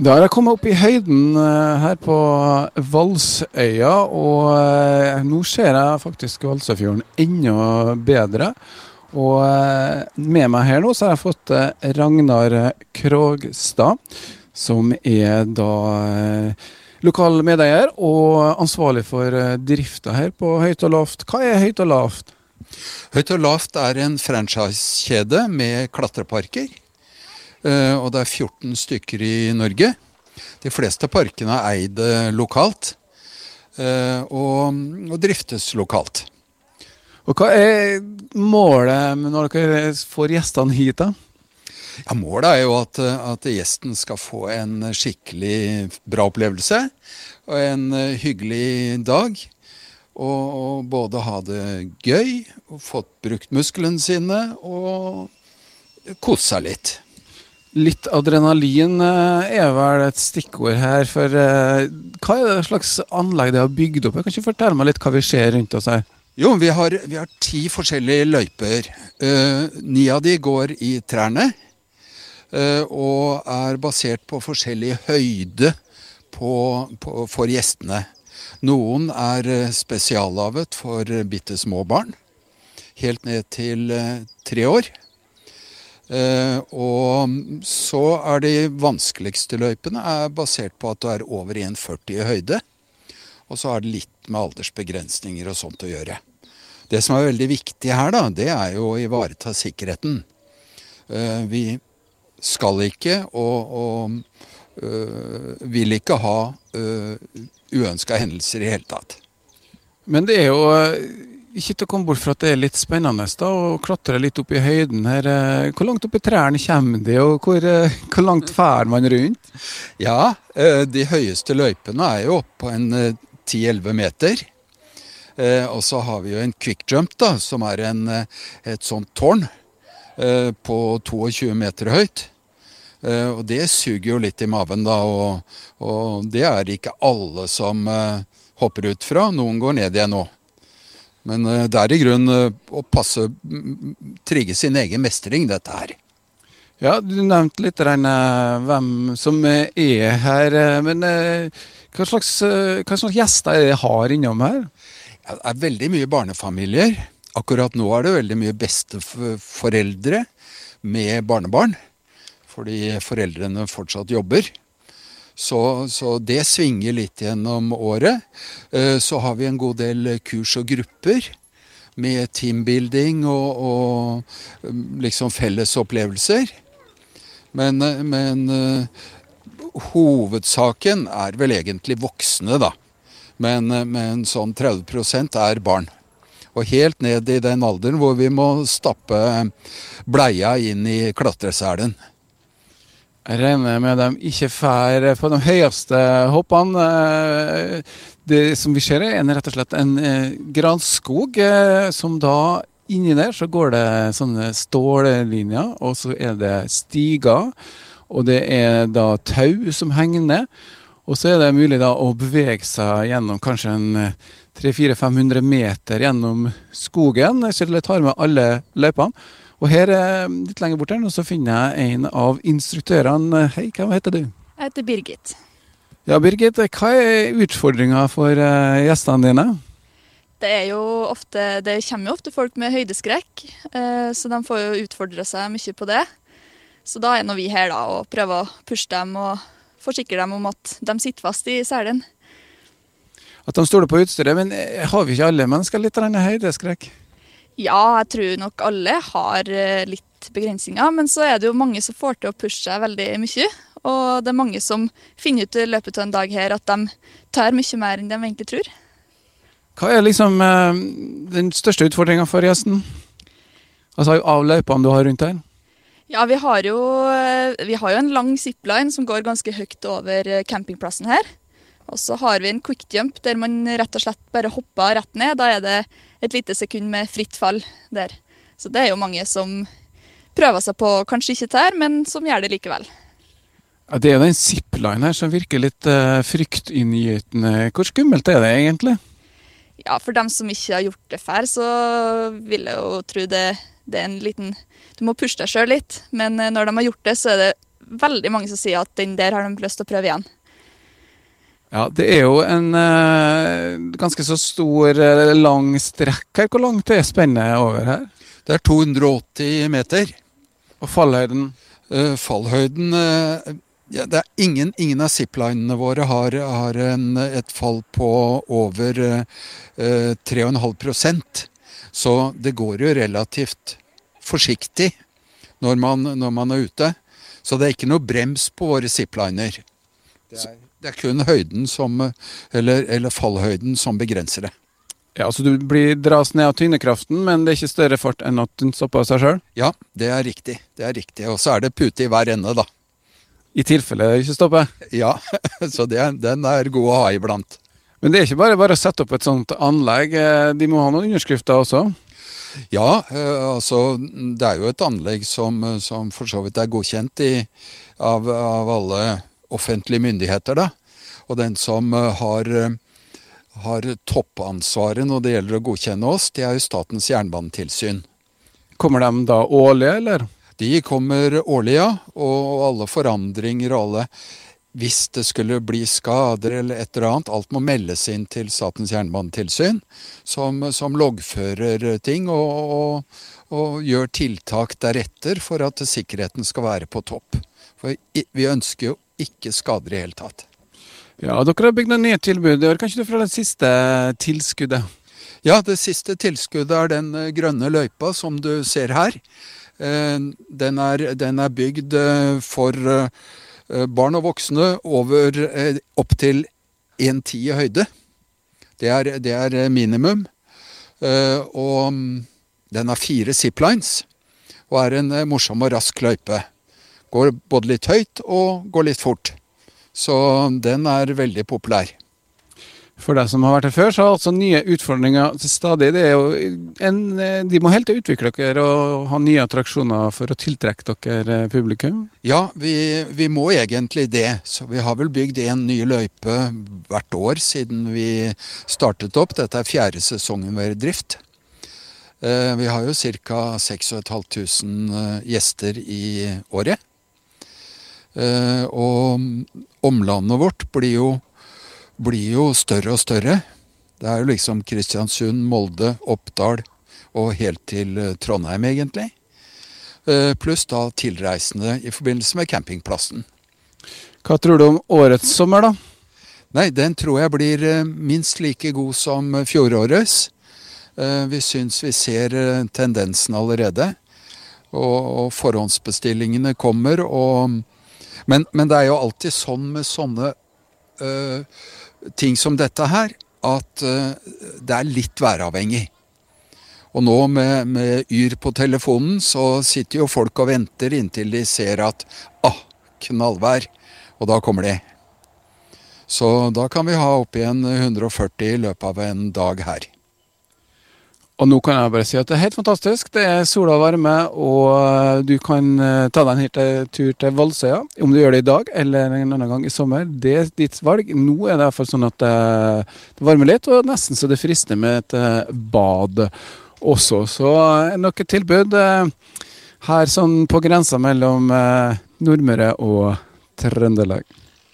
Da har jeg kommet opp i høyden eh, her på Valsøya, og eh, nå ser jeg faktisk Valsøyfjorden enda bedre. Og eh, med meg her nå så har jeg fått Ragnar Krogstad, som er da lokal medeier og ansvarlig for drifta her på Høyt og Lavt. Hva er Høyt og Lavt? Høyt og Lavt er en franchisekjede med klatreparker. Eh, og det er 14 stykker i Norge. De fleste parkene er eid eh, lokalt eh, og, og driftes lokalt. Og Hva er målet når dere får gjestene hit? da? Ja, Målet er jo at, at, gjesten skal få en skikkelig bra opplevelse og en hyggelig dag. Og, og både ha det gøy, og fått brukt musklene sine og kose seg litt. Litt adrenalin eh, er vel et stikkord her. For eh, hva er det slags anlegg det har bygd opp? Jeg kan ikke fortelle meg litt hva vi ser rundt oss her? Jo, vi har, vi har ti forskjellige løyper. Uh, ni av de går i trærne. Uh, og er basert på forskjellig høyde på, på, for gjestene. Noen er spesiallaget for bitte små barn. Helt ned til uh, tre år. Uh, og så er de vanskeligste løypene er basert på at du er over 1,40 i høyde. Og så har det litt med aldersbegrensninger og sånt å gjøre. Det som er veldig viktig her, da, det er jo å ivareta sikkerheten. Uh, vi skal ikke og, og uh, vil ikke ha uønska hendelser i hele tatt. Men det er jo ikke til å komme bort fra at det er litt spennende da, å klatre litt opp i høyden her. Eh, hvor langt opp i trærne kommer de, og hvor, eh, hvor langt fær man rundt? Ja, eh, de høyeste løypene er jo på en 10-11 meter. Og så har vi jo en quick jump, da, som er en, et sånt tårn på 22 meter høyt. Og det suger jo litt i maven, da, og, og det er ikke alle som hopper ut fra. Noen går ned igjen nå. Men eh, det er i grunnen eh, å passe trigge sin egen mestring, dette her. Ja, du nevnte litt den, hvem som er her. Men hva slags, hva slags gjester er det har innom her? Ja, det er veldig mye barnefamilier. Akkurat nå er det veldig mye besteforeldre med barnebarn. Fordi foreldrene fortsatt jobber. Så, så, det svinger litt gjennom året. Eh, så har vi en god del kurs og grupper med teambuilding og, og mm, liksom felles opplevelser. Men, eh, men uh, hovedsaken er vel egentlig voksne, da. Men, men sånn 30% er barn. Og helt ned i den alderen hvor vi må stappe bleia inn i klatreselen. Jeg regner med de ikke drar på de høyeste hoppene. Det som vi ser, er rett og slett en eh, granskog, eh, som da inni der så går det sånne stållinjer, og så er det stiger. Og det er da tau som henger ned. Og så er det mulig da å bevege seg gjennom kanskje en 300-400-500 eh, meter gjennom skogen, så det tar med alle løypene. Og her eh, litt lenger bort her, så finner jeg en av instruktørene. Hei, hva heter du? Jeg heter Birgit. Ja, Birgit, hva er utfordringa for eh, gjestene dine? Det, er jo ofte, det kommer jo ofte folk med høydeskrekk, eh, så de får jo utfordre seg mye på det. Så da er nå vi her da, og prøver å pushe dem og forsikre dem om at de sitter fast i selen. At de stoler på utstyret, men har vi ikke alle mennesker litt høydeskrekk? Ja, jeg tror nok alle har eh, litt begrensninger. Men så er det jo mange som får til å pushe seg veldig mye. Og det er mange som finner ut i løpet av en dag her at de tar mye mer enn de egentlig tror. Hva er liksom eh, den største utfordringa for gjesten? Altså av løypene du har rundt her? Ja, vi har, jo, eh, vi har jo en lang zipline som går ganske høyt over campingplassen her. Og så har vi en quick jump der man rett og slett bare hopper rett ned. Da er det et lite sekund med fritt fall der. Så det er jo mange som prøver seg på kanskje ikke tær, men som gjør det likevel. Ja, det er den zipline her som virker litt uh, fryktinngytende. Hvor skummelt er det egentlig? Ja, For dem som ikke har gjort det før, så vil jeg jo tro det, det er en liten Du må pushe deg sjøl litt, men eh, når de har gjort det, så er det veldig mange som sier at den der har de lyst til å prøve igjen. Ja, det er jo en uh, ganske så stor, uh, lang strekk her. Hvor langt er spennet over her? Det er 280 meter. Og fallhøyden? Uh, fallhøyden ja, det er ingen, ingen av ziplinene våre har, har en, et fall på over uh, 3,5% Så det går jo relativt forsiktig når man, når man er ute. Så det er ikke noe brems på våre zipliner. Det er, det er kun høyden som, eller, eller fallhøyden som begrenser det. Ja, Så du blir dras ned av tyngdekraften, men det er ikke større fart enn at den stopper av seg sjøl? Ja, det er riktig. Det er riktig. Og så er det pute i hver ende, da. I tilfelle det ikke stopper? Ja, så det, den er god å ha iblant. Men det er ikke bare bare å sette opp et sånt anlegg. eh, De må ha noen underskrifter også? Ja, eh, altså det er jo et anlegg som, som for så vidt er godkjent i, av, av alle offentlige myndigheter, da. Og den som eh, har, eh, har toppansvaret når det gjelder å godkjenne oss, det er jo Statens jernbanetilsyn. Kommer de da årlig, eller? De kommer årlig, ja. Og alle forandringer og alle Hvis det skulle bli skader eller et eller annet, alt må meldes inn til Statens jernbanetilsyn, som, som loggfører ting og, og, og, gjør tiltak deretter for at sikkerheten skal være på topp. For vi ønsker jo ikke skader i det hele tatt. Ja, Dere har bygd noen nye tilbud. Kan ikke du fra det siste tilskuddet? Ja, det siste tilskuddet er den grønne løypa som du ser her. Den er, den er bygd for barn og voksne over opptil 1,10 i høyde. Det er, det er, minimum. Og den har fire ziplines og er en morsom og rask løype. Går både litt høyt og går litt fort. Så den er veldig populær. For deg som har vært her før, så har altså nye utfordringer til stadig. Det er jo en, de må helt til å utvikle dere og ha nye attraksjoner for å tiltrekke dere publikum? Ja, vi, vi må egentlig det. Så vi har vel bygd en ny løype hvert år siden vi startet opp. Dette er fjerde sesongen vår drift. Vi har jo ca. 6500 gjester i året. Og omlandet vårt blir jo blir jo større og større. Det er jo liksom Kristiansund, Molde, Oppdal og helt til Trondheim, egentlig. Pluss da tilreisende i forbindelse med campingplassen. Hva tror du om årets sommer, da? Nei, den tror jeg blir minst like god som fjorårets. Vi syns vi ser tendensen allerede. Og, forhåndsbestillingene kommer. Og, men, men, det er jo alltid sånn med sånne uh, ting som dette her, at uh, det er litt væravhengig. Og nå med, med, Yr på telefonen, så sitter jo folk og venter inntil de ser at ah, knallvær. Og da kommer de. Så da kan vi ha opp igjen 140 i løpet av en dag her. Og nå kan jeg bare si at det er helt fantastisk. Det er sola og varme, og du kan ta deg en hit, tur til Valsøya. Om du gjør det i dag eller en annen gang i sommer, det er ditt valg. Nå er det iallfall sånn at det varmer litt, og nesten så det frister med et bad også. Så nok et tilbud her sånn på grensa mellom Nordmøre og Trøndelag.